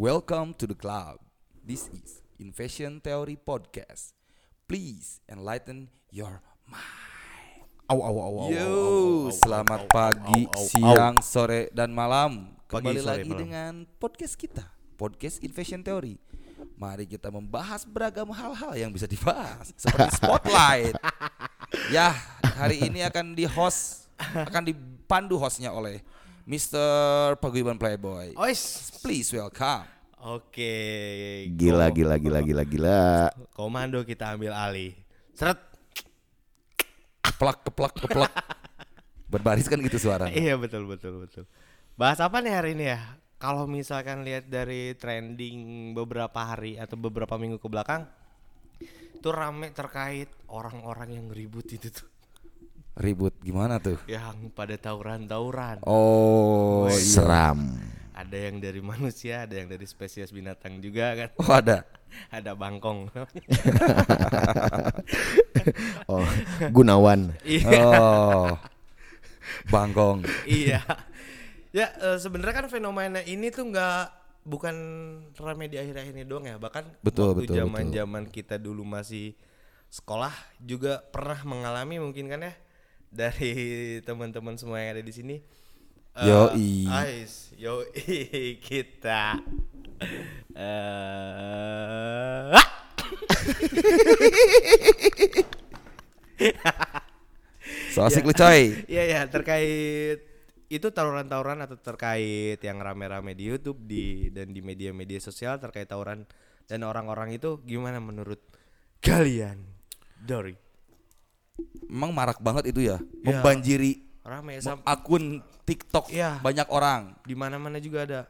Welcome to the club. This is Invasion Theory Podcast. Please enlighten your mind. Au au au au. Yo, au, au, au, selamat pagi, au, au, au. siang, sore, dan malam. Pagi, Kembali sore, lagi malam. dengan podcast kita, podcast Invasion Theory. Mari kita membahas beragam hal-hal yang bisa dibahas, seperti spotlight. ya, hari ini akan di host, akan dipandu hostnya oleh Mr. Paguyuban Playboy. Ois. Please welcome. Oke. Gila, gila, gila, gila, gila. Komando kita ambil alih. Seret. Keplak, keplak, keplak. Berbaris kan gitu suaranya. Iya betul betul betul. Bahas apa nih hari ini ya? Kalau misalkan lihat dari trending beberapa hari atau beberapa minggu ke belakang, itu rame terkait orang-orang yang ribut itu tuh, Ribut gimana tuh? yang pada tawuran-tawuran. Oh, iya. Seram. Ada yang dari manusia, ada yang dari spesies binatang juga kan. Oh ada. Ada bangkong. Oh, Gunawan. Iya. Oh. Bangkong. iya. Ya eh, sebenarnya kan fenomena ini tuh nggak bukan rame di akhir-akhir ini doang ya. Bahkan Betul, waktu betul, zaman-zaman kita dulu masih sekolah juga pernah mengalami mungkin kan ya dari teman-teman semua yang ada di sini. Eh, Yoi. Ais, yoi kita. Eh, So asik lu coy. Iya ya terkait itu tawuran-tawuran atau terkait yang rame-rame di YouTube di dan di media-media sosial terkait tawuran dan orang-orang itu gimana menurut kalian? Dori. Emang marak banget itu ya. Ya. Membanjiri Rame sam akun TikTok Iya. banyak orang. di mana-mana juga ada.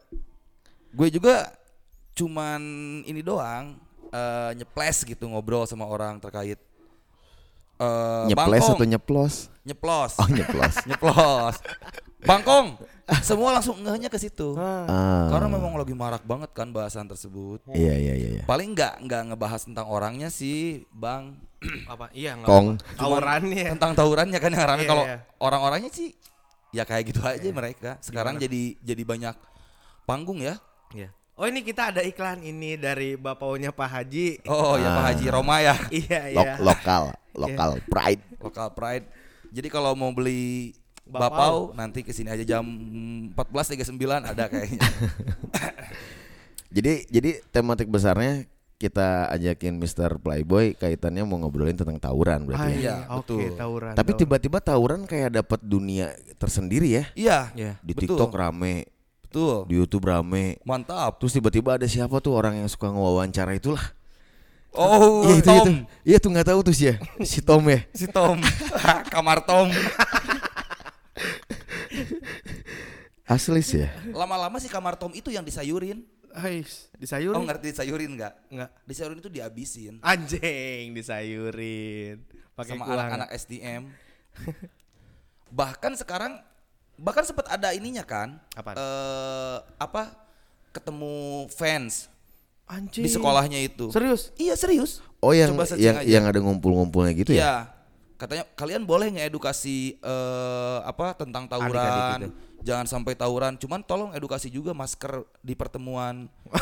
Gue juga cuman ini doang eh, nyeples gitu ngobrol sama orang terkait eh Nyeples bangkong. atau nyeplos? nyeplos. Oh, nyeplos. nyeplos. Bangkong. Semua langsung ngehnya ke situ. Ah. Karena memang lagi marak banget kan bahasan tersebut. Iya, iya, iya, iya. Paling nggak nggak ngebahas tentang orangnya sih, Bang. Apa? Iya nggak Kong. Tawurannya. tentang tawurannya kan yang rame Iya, kalau iya. orang-orangnya sih ya kayak gitu aja mereka sekarang jadi jadi banyak panggung ya Iya. Oh ini kita ada iklan ini dari bapaunya Pak Haji. oh ya Pak Haji Roma ya Iya iya. lokal, lokal pride. lokal pride jadi kalau mau beli Bapau. bapau nanti ke sini aja jam 14.39 ada kayaknya Jadi jadi tematik besarnya kita ajakin Mr. Playboy kaitannya mau ngobrolin tentang tawuran berarti Ah, ya. Iya, Oke, betul. tawuran. Tapi tiba-tiba tawuran kayak dapat dunia tersendiri ya. iya Iya. Di betul, TikTok rame, betul di YouTube rame. mantap Terus tiba-tiba ada siapa tuh orang yang suka ngewawancara itulah. oh Iya itu Tom itu. Iya tuh nggak tahu tuh sih ya. Si Tom ya. si Tom kamar Tom Asli sih ya. lama-lama si kamar Tom itu yang disayurin Ais, disayurin. oh ngerti disayurin nggak Enggak. disayurin itu dihabisin Anjing disayurin. Pakai sama anak-anak SDM. bahkan sekarang bahkan sempat ada ininya kan? Apaan? Eh apa? Ketemu fans Anjing. di sekolahnya itu. Serius? Iya serius. Oh yang yang aja. yang ada ngumpul-ngumpulnya gitu ya? Iya. Katanya kalian boleh ngedukasi eh apa tentang Adik-adik tawuran. itu. Jangan sampai tawuran. Cuman tolong edukasi juga masker di pertemuan.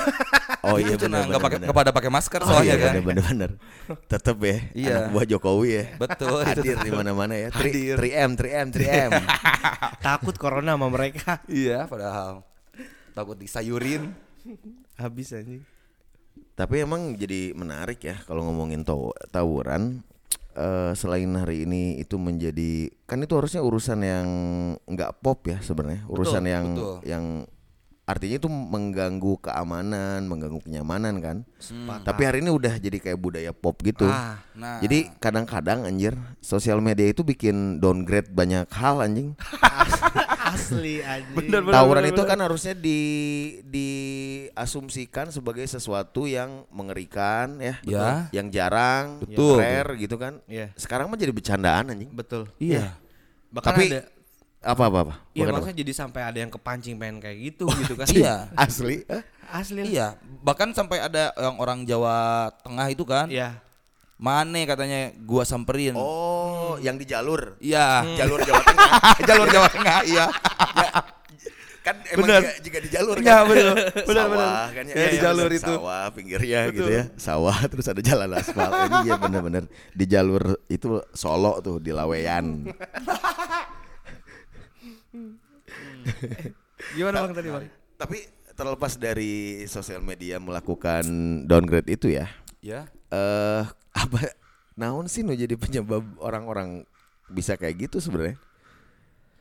Oh iya Gitu, benar nggak pakai benar. nggak pada pakai masker Oh soalnya iya kan. benar benar. Tetep ya. Iya. Anak buah Jokowi ya. Betul. Hadir di mana-mana ya. Hadir. 3 3M 3M 3M. Takut corona sama mereka. Iya, padahal takut disayurin. Habis anjing. Tapi emang jadi menarik ya kalau ngomongin taw- tawuran eh, selain hari ini itu menjadi kan itu harusnya urusan yang nggak pop ya sebenarnya. Urusan yang betul. yang artinya itu mengganggu keamanan mengganggu kenyamanan kan. Tapi hari ini udah jadi kayak budaya pop gitu. Ah, Nah, jadi kadang-kadang anjir sosial media itu bikin downgrade banyak hal anjing Asli anjing. Bener, bener. tawuran itu kan harusnya di diasumsikan sebagai sesuatu yang mengerikan ya, Ya. yang jarang, Betul. rare gitu kan. Iya. Sekarang mah jadi bercandaan anjing. Betul. Iya. Bahkan Tapi ada apa apa apa? Iya maksudnya jadi sampai ada yang kepancing pengen kayak gitu gitu kan. Iya. apa? asli. eh? Asli. Iya, bahkan sampai ada yang orang Jawa Tengah itu kan, Iya. Mane katanya gua samperin. Oh, yang di jalur. Iya, Jalur Jawa Tengah. jalur Jawa Tengah, iya. kan emang Bener. juga, juga di jalur Iya, kan. betul. Benar, sawah benar. kan ya, Iya, di Iya, jalur bener. itu. Sawah pinggirnya gitu ya. Sawah terus ada jalan aspal. Ini iya bener-bener di jalur itu Solo tuh di Laweyan. Gimana bang tadi bang? Tapi terlepas dari sosial media melakukan downgrade itu ya, Ya. Eh apa naon sih nu jadi penyebab orang-orang bisa kayak gitu sebenarnya?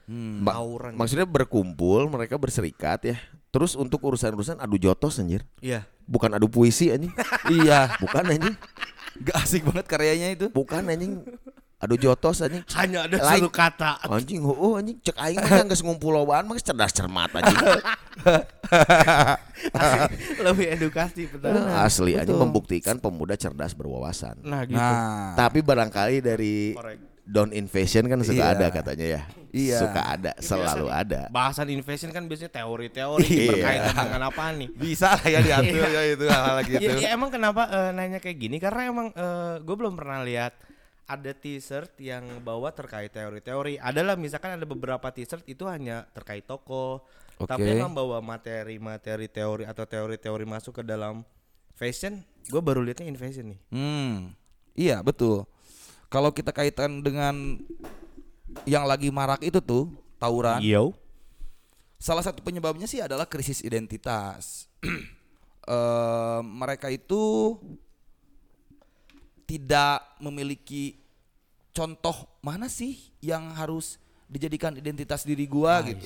Hmm. Ma- Tawuran. maksudnya berkumpul, mereka berserikat ya. Terus untuk urusan-urusan adu jotos anjir. Iya. Bukan adu puisi anjing. Iya. Bukan anjing. Gak asik banget karyanya itu. Bukan anjing. Adu jotos anjing. Hanya ada Lain. satu kata. Anjing, oh anjing cek aing mah geus ngumpul lobaan mah geus cerdas cermat anjing. Lebih edukasi betul. Asli anjing membuktikan pemuda cerdas berwawasan. Nah gitu. Nah. Tapi barangkali dari Korek. down invasion kan suka Iya. ada katanya ya. Iya. Suka ada, selalu ada. Bahasan invasion kan biasanya teori-teori Iya. berkaitan dengan apa nih. Bisa lah ya diatur ya itu hal-hal gitu. Ya, ya emang kenapa eh, nanya kayak gini? Karena emang gue belum pernah lihat ada t-shirt yang bawa terkait teori-teori. Adalah misalkan ada beberapa t-shirt itu hanya terkait toko, Oke. tapi emang bawa materi-materi teori atau teori-teori masuk ke dalam fashion. Gue baru liatnya invasion nih. Hmm. Iya, betul. Kalau kita kaitan dengan yang lagi marak itu tuh tawuran. Yo. Salah satu penyebabnya sih adalah krisis identitas. Eh, mereka itu tidak memiliki contoh mana sih yang harus dijadikan identitas diri gua gitu.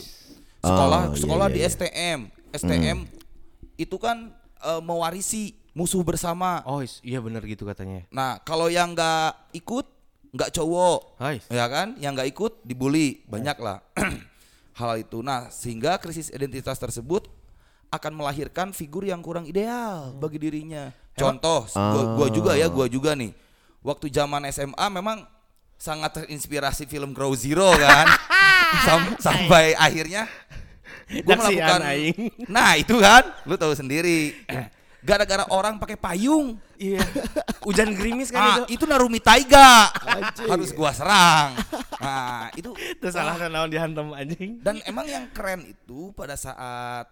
Sekolah Oh, iya, sekolah iya, di iya. STM. STM itu kan eh, mewarisi musuh bersama. Oh iya bener gitu katanya. Nah, kalau yang nggak ikut, nggak cowok, Hai. ya kan? Yang nggak ikut dibully, banyak lah hal itu. Nah, sehingga krisis identitas tersebut akan melahirkan figur yang kurang ideal bagi dirinya. Contoh, gua, gua juga ya, gua juga nih. Waktu zaman SMA memang sangat terinspirasi film Grow Zero kan, Sam- sampai akhirnya gua melakukan. aing. Nah itu kan, lu tahu sendiri. Gara-gara orang pakai payung, Iya. Hujan gerimis kan ah, itu. itu Narumi Taiga harus gua serang. Nah, itu Itu salah naon dihantam anjing. dan emang yang keren itu pada saat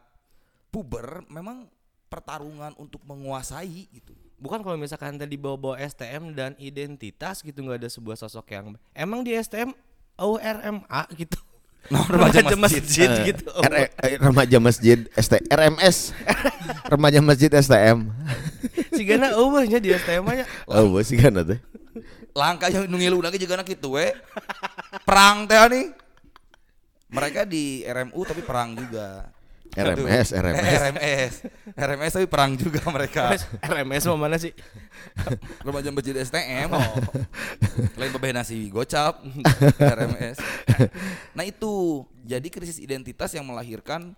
puber memang pertarungan untuk menguasai gitu. Bukan kalau misalkan tadi bawa-bawa STM dan identitas gitu nggak ada sebuah sosok yang emang di STM ORMA gitu. Nah, remaja masjid. Eh, gitu. R- eh, remaja masjid ST RMS. remaja masjid STM. Si Gana eueuhnya di STM nya. Oh, sih kan teh. Langkah yang nungilu lagi juga anak gitu we. Perang teh nih. Mereka di RMU tapi perang juga. RMS, Aduh. RMS. Eh, RMS. RMS tapi perang juga mereka. RMS mau mana sih? Remaja masjid STM. Oh. Lain bebeh nasi gocap. RMS. Nah itu jadi krisis identitas yang melahirkan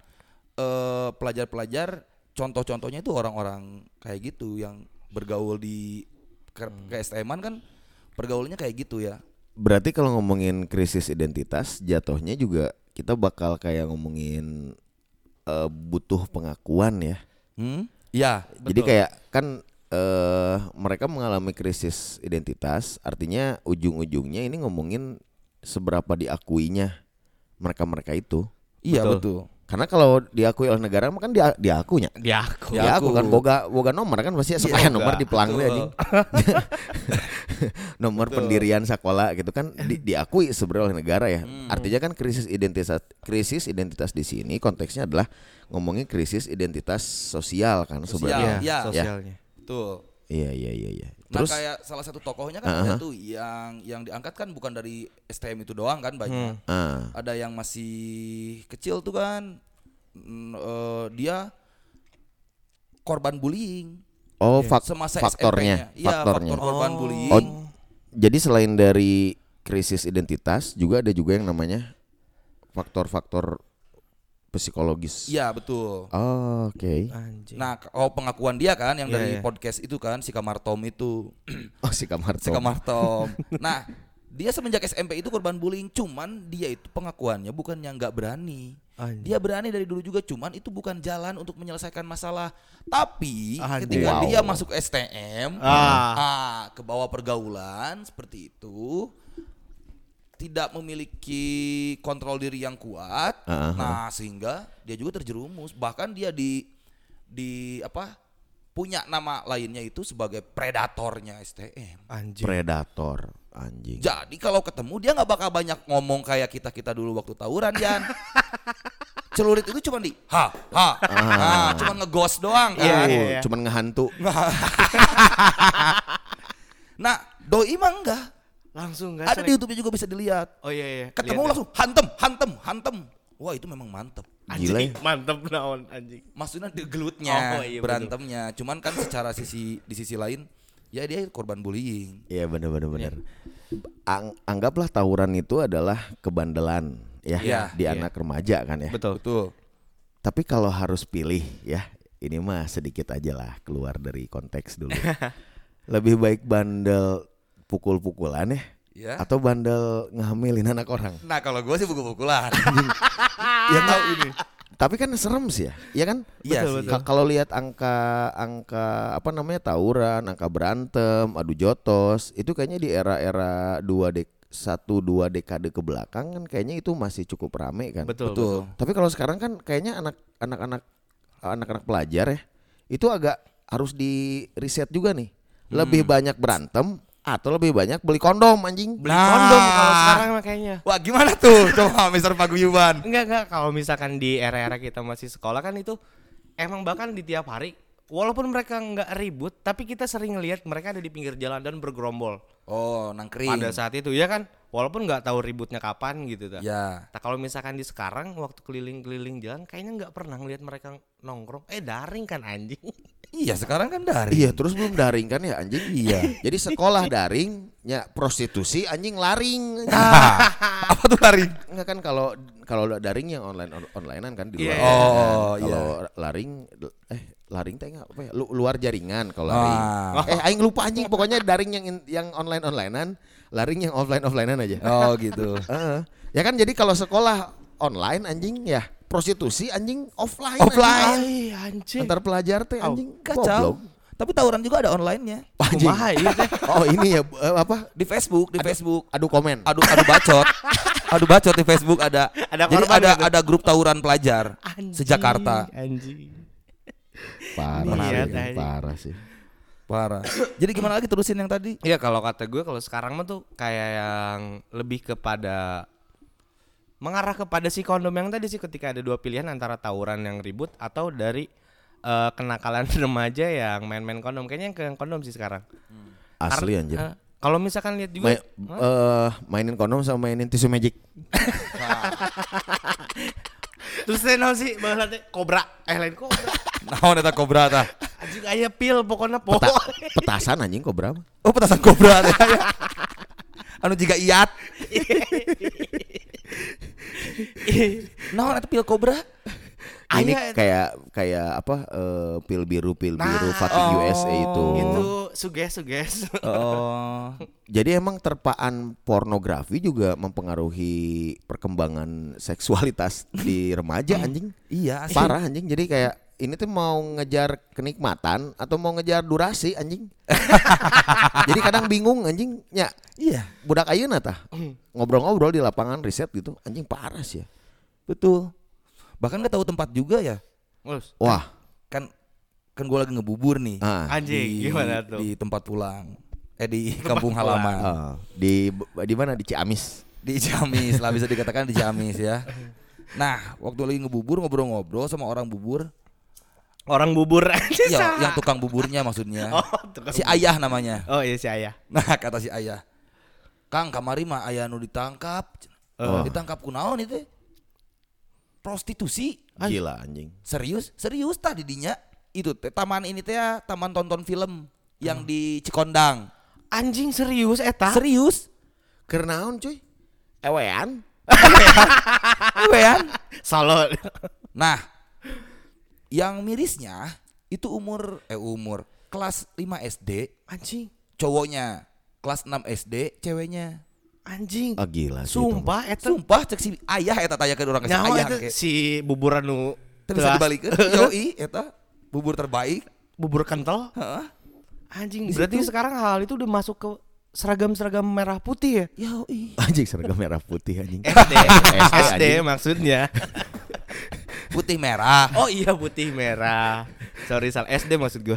eh, pelajar-pelajar. Contoh-contohnya itu orang-orang kayak gitu yang bergaul di ke, ke STM-an kan pergaulnya kayak gitu ya. Berarti kalau ngomongin krisis identitas, jatuhnya juga kita bakal kayak ngomongin eh, butuh pengakuan ya. Hmm? Ya, Jadi kayak kan eh mereka mengalami krisis identitas, artinya ujung-ujungnya ini ngomongin seberapa diakuinya mereka-mereka itu. iya Betul. betul. Karena kalau diakui oleh negara kan dia diakunya. Dia aku. Ya, Diaku aku. kan boga boga nomor kan pasti Boga, nomor di pelang betul. nomor pendirian sekolah gitu kan di, diakui sebenarnya oleh negara ya. Artinya kan krisis identitas krisis identitas di sini konteksnya adalah ngomongin krisis identitas sosial kan sebenarnya. Iya, Iya, iya. sosialnya. Betul. Iya iya iya iya. Nah Terus kayak salah satu tokohnya kan ada tuh yang yang diangkat kan bukan dari STM itu doang kan banyak. ah, Ada yang masih kecil tuh kan mm, eh, dia korban bullying oh fak- semasa faktornya, SMP-nya. Iya, faktornya. faktor korban bullying. Oh, jadi selain dari krisis identitas juga ada juga yang namanya faktor-faktor psikologis. Iya, betul. Oh, Oke. Anjing. Nah, oh pengakuan dia kan yang Iya, dari iya. podcast itu kan si Kamar Tom itu. Oh si kamar si Kamar Tom. nah, dia semenjak SMP itu korban bullying, cuman dia itu pengakuannya bukan yang nggak berani. Anjing. Dia berani dari dulu juga, cuman itu bukan jalan untuk menyelesaikan masalah. Tapi Anjing. ketika Wow. dia masuk STM, Ah. ah, ke bawah pergaulan seperti itu, tidak memiliki kontrol diri yang kuat. Ah, ah, Nah, sehingga dia juga terjerumus. Bahkan dia di di apa? punya nama lainnya itu sebagai predatornya STM. Anjing. Predator anjing. Jadi kalau ketemu dia nggak bakal banyak ngomong kayak kita kita dulu waktu tawuran Jan. Celurit itu cuma di ha ha, ha cuma ngegos doang kan. Iya, Oh, iya, iya. cuman ngehantu. Nah, doi mah enggak. Langsung gak Ada di YouTube juga bisa dilihat. Oh iya iya. Ketemu Lihat, langsung hantem, hantem, hantem. Wah, itu memang mantep. Gila ya. Anjing, mantep naon anjing. Maksudnya di gelutnya, Oh, iya, betul. berantemnya. Cuman kan secara sisi di sisi lain ya dia korban bullying. Iya benar benar benar. Ang- anggaplah tawuran itu adalah kebandelan ya Iya, di iya. anak remaja kan ya. Betul. Betul. Tapi kalau harus pilih ya, ini mah sedikit aja lah keluar dari konteks dulu. Lebih baik bandel pukul-pukulan ya Ya. atau bandel ngehamilin anak orang. Nah, kalau gue sih pukul-pukulan. ya tahu ini. Tapi kan serem sih ya. Iya kan? Iya Kalau lihat angka angka apa namanya tawuran, angka berantem, adu jotos, itu kayaknya di era-era dua dek satu dua dekade ke belakang kan kayaknya itu masih cukup rame kan. Betul. Betul. Tapi kalau sekarang kan kayaknya anak anak-anak anak-anak pelajar ya itu agak harus di riset juga nih. Lebih banyak berantem atau lebih banyak beli kondom anjing. Beli Nah. kondom kalau sekarang mah kayaknya. Wah, gimana tuh? Coba Mister Paguyuban. Enggak enggak kalau misalkan di era-era kita masih sekolah kan itu emang bahkan di tiap hari walaupun mereka nggak ribut tapi kita sering lihat mereka ada di pinggir jalan dan bergerombol Oh, nangkring. pada saat itu ya kan walaupun nggak tahu ributnya kapan gitu dah. Ya. Nah, kalau misalkan di sekarang waktu keliling-keliling jalan kayaknya nggak pernah ngelihat mereka nongkrong. Eh daring kan anjing. Iya, sekarang kan dari. Iya, terus belum daring kan ya anjing? Iya. Jadi sekolah daring, ya prostitusi anjing laring. Ah, apa tuh lari? Enggak kan kalau kalau daring yang online on- onlinean kan di luar. Iya, iya. Oh, Kalau laring eh laring teh nggak apa ya? Lu- luar jaringan kalau laring. Ah. Eh aing lupa anjing pokoknya daring yang in- yang online onlinean, laring yang offline offlinean aja. Oh, gitu. Heeh. Ya kan jadi kalau sekolah online anjing ya prostitusi anjing offline. Offline. anjing. Ay, anjing. Antar pelajar teh anjing Kacau. goblok. Tapi tawuran juga ada online-nya. Kumaha teh? Oh ini ya eh, apa? Di Facebook, di Facebook. Adu komen. Adu adu bacot. adu bacot di Facebook ada. Ada Jadi ada tuh? ada grup tawuran pelajar Anjing, sejakarta. Anjing. Parah, Niat sih, aja. parah sih. Parah. Jadi gimana lagi terusin yang tadi? Iya kalau kata gue kalau sekarang mah tuh kayak yang lebih kepada mengarah kepada si kondom yang tadi sih ketika ada dua pilihan antara tawuran yang ribut atau dari eh, kenakalan remaja yang main-main kondom kayaknya yang ke yang kondom sih sekarang. Asli Karena, anjir. eh, kalau misalkan lihat juga Ma- eh, mainin kondom sama mainin tisu magic. terus teh naon sih baheula teh kobra eh lain kobra Naon eta kobra tah? anjing aya pil pokoknya po Peta- petasan anjing kobra mah. Oh, petasan kobra teh. anu juga iat. Naon eta pil kobra? Ini Aya- kayak kayak apa eh, pil biru pil Nah, biru fucking oh. USA itu. itu suges suges Oh. Jadi emang terpaan pornografi juga mempengaruhi perkembangan seksualitas di remaja anjing. Iya. Parah anjing. Jadi kayak ini tuh mau ngejar kenikmatan atau mau ngejar durasi anjing. Jadi kadang bingung anjing. Ya, Iya, budak ayeuna tah. Ngobrol-ngobrol di lapangan riset gitu. Anjing parah sih ya. betul. Bahkan nggak tahu tempat juga ya. Terus, Wah, Kan kan gua lagi ngebubur nih. ah, anjing gimana tuh Di tempat pulang. Eh di kampung pulang. halaman. ah, di di mana di Ciamis. Di Ciamis lah bisa dikatakan di Ciamis ya. Nah, waktu lagi ngebubur ngobrol-ngobrol sama orang bubur, orang bubur aja ya, yang tukang buburnya maksudnya. oh tukang Si ayah namanya. oh iya si ayah Nah, kata si ayah. Kang, kamari mah ayah nu ditangkap. Oh. Ditangkap kunaon itu? Prostitusi. Gila anjing. Serius? Serius tah didinya. Itu teh taman ini teh ya, taman tonton film yang di Cikondang. anjing serius eta Serius? Kernaon cuy? Ewean? Ewean. solo Nah, yang mirisnya itu umur eh umur kelas 5 SD anjing cowoknya, kelas 6 SD ceweknya. Anjing Ah gila sumpah eta Sumpah cek si ayah eta urang ke si nyawa ayah eta ke. si buburan nu bisa dibalikeun. Yoi eta bubur terbaik. bubur kental Heeh. anjing berarti situ. sekarang hal itu udah masuk ke seragam-seragam merah putih ya? Yoi. Anjing seragam merah putih anjing. SD, SD anjing. maksudnya. Putih merah. Oh iya putih merah. Sorry salah SD maksud gua.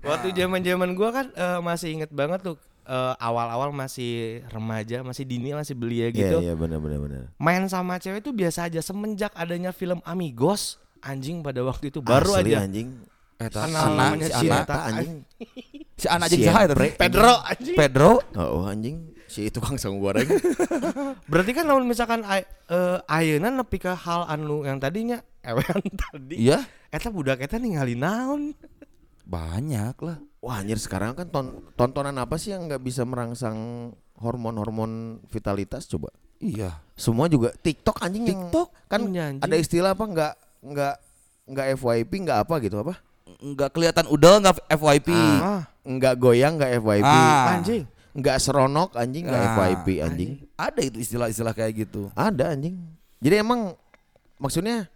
Waktu zaman-zaman gua kan eh, masih inget banget tuh eh, awal-awal masih remaja, masih dini, masih belia Iya gitu. iya benar benar benar. Main sama cewek itu biasa aja semenjak adanya film Amigos anjing pada waktu itu baru Asli, aja. anjing. Eta Kenal Ana, namanya si si Ana, Eta. anjing. si Ana jeung Si saha eta Empre. teh? Pedro anjing. Pedro. Oh, oh, anjing si tukang saung goreng. Berarti kan lamun misalkan eh, ayeuna nepi ka hal anu yang tadinya ewean tadi. Iya, Eta budak eta ningali naon? Banyak lah. Wah anjir sekarang kan ton- tontonan apa sih yang nggak bisa merangsang hormon-hormon vitalitas coba? Iya. Semua juga TikTok anjing yang- TikTok? kan anjing. ada istilah apa nggak nggak nggak FYP nggak apa gitu apa? Nggak kelihatan udel nggak FYP. Ah, Nggak goyang nggak FYP. Ah. anjing. Nggak seronok anjing nggak Ah, FYP anjing. Ada itu istilah-istilah kayak gitu. Ada anjing. Jadi emang maksudnya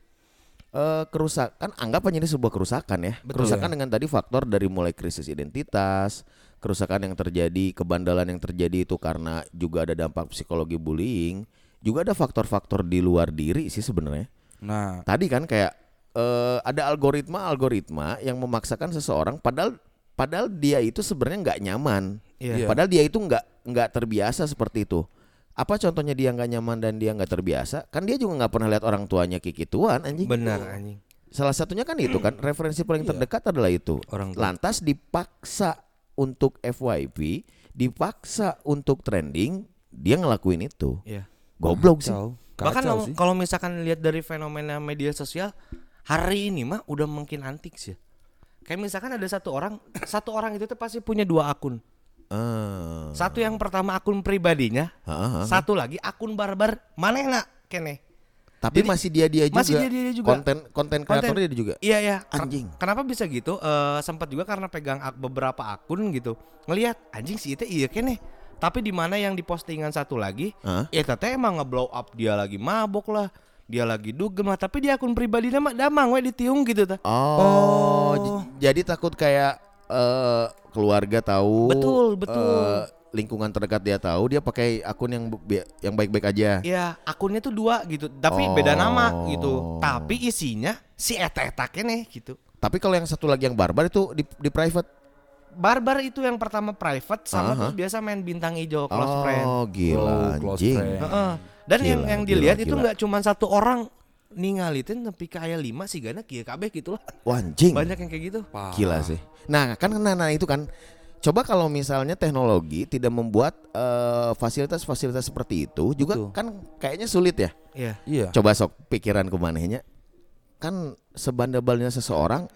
eh kerusakan anggap aja ini sebuah kerusakan ya. Betul. kerusakan Iya. dengan tadi faktor dari mulai krisis identitas, kerusakan yang terjadi, kebandalan yang terjadi itu karena juga ada dampak psikologi bullying, juga ada faktor-faktor di luar diri sih sebenarnya. Nah, Tadi kan kayak eh ada algoritma-algoritma yang memaksakan seseorang padahal padahal dia itu sebenarnya nggak nyaman. Iya. Padahal dia itu nggak nggak terbiasa seperti itu. Apa contohnya dia nggak nyaman dan dia nggak terbiasa? Kan dia juga nggak pernah lihat orang tuanya kikituan anjing. Benar anjing. Salah satunya kan itu kan referensi paling terdekat adalah itu. Orang tua. Lantas dipaksa untuk FYP, dipaksa untuk trending, dia ngelakuin itu. Iya. Goblok sih. kacau. Bahkan Kacau kalau- sih. kalau misalkan lihat dari fenomena media sosial hari ini mah udah makin antik sih. Kayak misalkan ada satu orang, satu orang itu tuh pasti punya dua akun. Ah. Satu yang pertama akun pribadinya, Ah, ah. satu lagi akun barbar manehna kene. Tapi Jadi- masih dia dia juga. masih dia-dia juga. Konten konten kreator dia juga. Iya ya. Anjing. Kenapa bisa gitu? Eh sempat juga karena pegang ak- beberapa akun gitu. Ngelihat anjing sih itu iya kene. Tapi di mana yang di postingan satu lagi, Hah? ya tete emang nge-blow up dia lagi mabok lah. Dia lagi dugem lah, tapi di akun pribadi mah damang we ditiung gitu ta. Oh, j- jadi takut kayak eh, keluarga tahu. Betul, betul. eh, lingkungan terdekat dia tahu, dia pakai akun yang yang baik-baik aja. Ya, akunnya tuh dua gitu, tapi Oh. beda nama gitu. Tapi isinya si eta-eta kene gitu. Tapi kalau yang satu lagi yang barbar itu di, di private. Barbar itu yang pertama private sama Aha. terus biasa main bintang hijau close oh, friend. gila Oh, close anjing. friend. Heeh. Dan Gila, yang yang gila, dilihat itu gila. nggak cuma satu orang ningalitin tapi kayak lima sih gana kieu kabeh gitu lah. Wah, anjing. Banyak yang kayak gitu. Parah. Gila sih. Nah, kan nah, nah itu kan coba kalau misalnya teknologi tidak membuat eh, fasilitas-fasilitas seperti itu juga Betul. kan kayaknya sulit ya. Iya. Iya. Coba sok pikiran kumanehnya. Kan sebandabalnya seseorang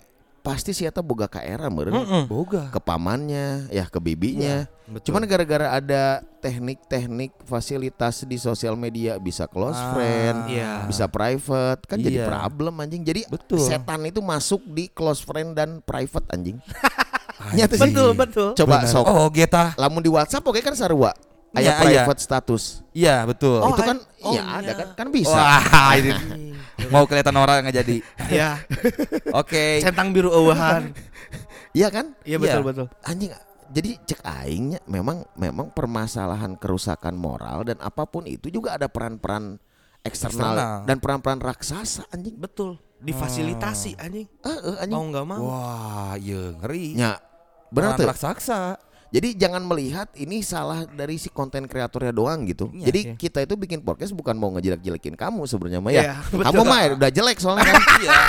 pasti si eta boga ka era meureun. Boga. Ke pamannya, ya ke bibinya. betul. Cuman gara-gara ada teknik-teknik fasilitas di sosial media bisa close Ah, friend, iya. bisa private, kan jadi Iya. problem anjing. Jadi Betul. setan itu masuk di close friend dan private anjing. Nyata sih. Betul, betul. Coba sok. Oh, geta. Lamun di WhatsApp oke kan sarua. Aya Iya, iya. private status. Iya, betul. Oh, itu kan oh, iya ada iya. kan kan bisa. Wah, ini mau kelihatan orang nggak jadi. Iya. Oke. Centang biru eueuhan. Iya kan? Iya betul Iya. betul. Anjing jadi cek aingnya memang memang permasalahan kerusakan moral dan apa pun itu juga ada peran-peran eksternal, Eksternal. dan peran-peran raksasa anjing. Betul. Difasilitasi anjing. Eh, eh, anjing. Mau nggak mau. Wah, iya ngeri. Nya, benar tuh. raksasa. Jadi jangan melihat ini salah dari si konten kreatornya doang gitu. Iya, Jadi iya. kita itu bikin podcast bukan mau ngejelek-jelekin kamu sebenarnya mah Iya, ya. kamu mah udah jelek soalnya kan. Iya.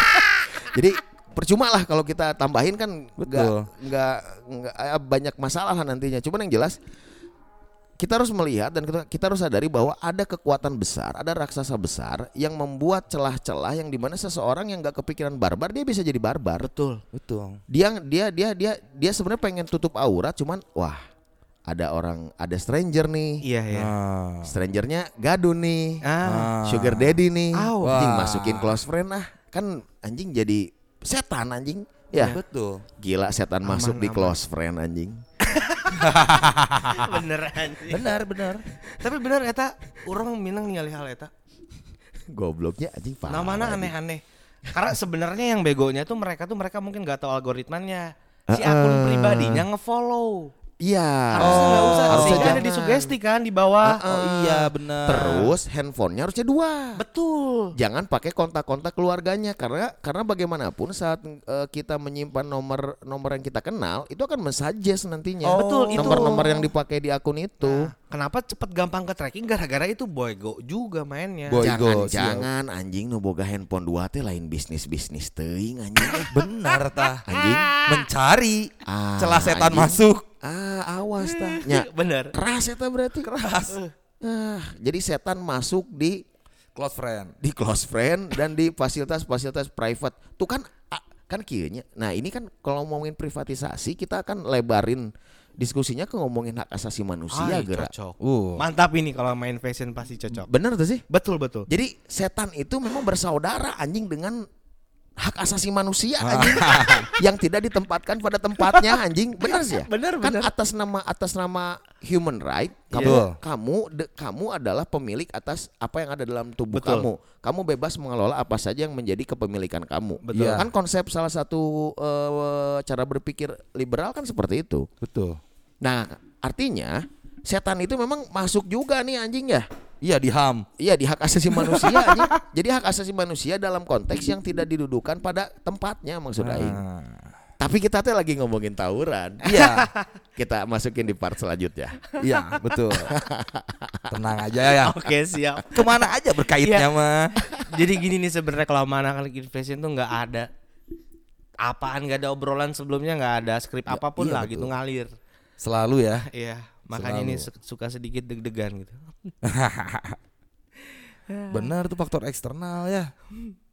Jadi percuma lah kalau kita tambahin kan nggak nggak eh, banyak masalah lah nantinya. Cuman yang jelas kita harus melihat dan kita, kita harus sadari bahwa ada kekuatan besar, ada raksasa besar yang membuat celah-celah yang di mana seseorang yang nggak kepikiran barbar dia bisa jadi barbar. Betul. Betul. Dia dia dia dia dia sebenarnya pengen tutup aurat, cuman wah ada orang ada stranger nih, Iya ya. Ah. strangernya gadun nih, Ah. sugar daddy nih, Au. anjing Wah. masukin close friend ah kan anjing jadi setan anjing. Ya, Betul. gila setan Aman, masuk di aman. close friend anjing. bener anjing. Benar, benar. Tapi bener eta orang minang ningali hal eta. Gobloknya anjing parah. Namanya anjing. aneh-aneh. Karena sebenarnya yang begonya tuh mereka tuh mereka mungkin nggak tahu algoritmanya. Si akun pribadinya ngefollow. Iya. Harusnya nggak usah. harusnya Sehingga ada disugesti kan di bawah. Oh iya benar. Terus handphonenya harusnya dua. Betul. Jangan pakai kontak-kontak keluarganya karena karena bagaimanapun saat eh, kita menyimpan nomor nomor yang kita kenal itu akan mensuggest nantinya. Oh, Betul, itu. Nomor-nomor yang dipakai di akun itu. Nah, kenapa cepet gampang ke tracking gara-gara itu boygo juga mainnya. Boy. jangan Go, siap. jangan anjing nu boga handphone dua teh lain bisnis bisnis teuing anjing. Benar tah. anjing. Mencari Ah, celah setan anjing. masuk. Ah, awas tah. Nya, Bener. keras eta berarti. Keras. Ah, jadi setan masuk di Close friend. di close friend dan di fasilitas-fasilitas private. Tuh kan ah, kan kieunya. Nah, ini kan kalau ngomongin privatisasi kita akan lebarin diskusinya ke ngomongin hak asasi manusia Ay, gerak. cocok. Uh. Mantap ini kalau main fashion pasti cocok. Bener tuh sih? Betul betul. Jadi setan itu memang bersaudara anjing dengan hak asasi manusia anjing yang tidak ditempatkan pada tempatnya anjing benar sih ya Bener, kan bener. atas nama atas nama human right kamu Betul. kamu de- kamu adalah pemilik atas apa yang ada dalam tubuh Betul. kamu kamu bebas mengelola apa saja yang menjadi kepemilikan kamu Betul. kan konsep salah satu eh, cara berpikir liberal kan seperti itu Betul. nah artinya setan itu memang masuk juga nih anjing ya Iya di HAM. Iya di hak asasi manusia anjing. Jadi hak asasi manusia dalam konteks yang tidak didudukan pada tempatnya maksud aing. Ah. Tapi kita tuh lagi ngomongin tawuran. Iya. Kita masukin di part selanjutnya. Iya betul. Tenang aja ya. Oke siap. Ke mana aja berkaitnya Iya. mah. Jadi gini nih sebenarnya kalau mana kali fashion tuh nggak ada apaan nggak ada obrolan sebelumnya nggak ada skrip apa pun iya, lah betul. gitu ngalir. Selalu ya. Iya. Makanya ini Selalu. suka sedikit deg-degan gitu. Benar tuh faktor eksternal ya.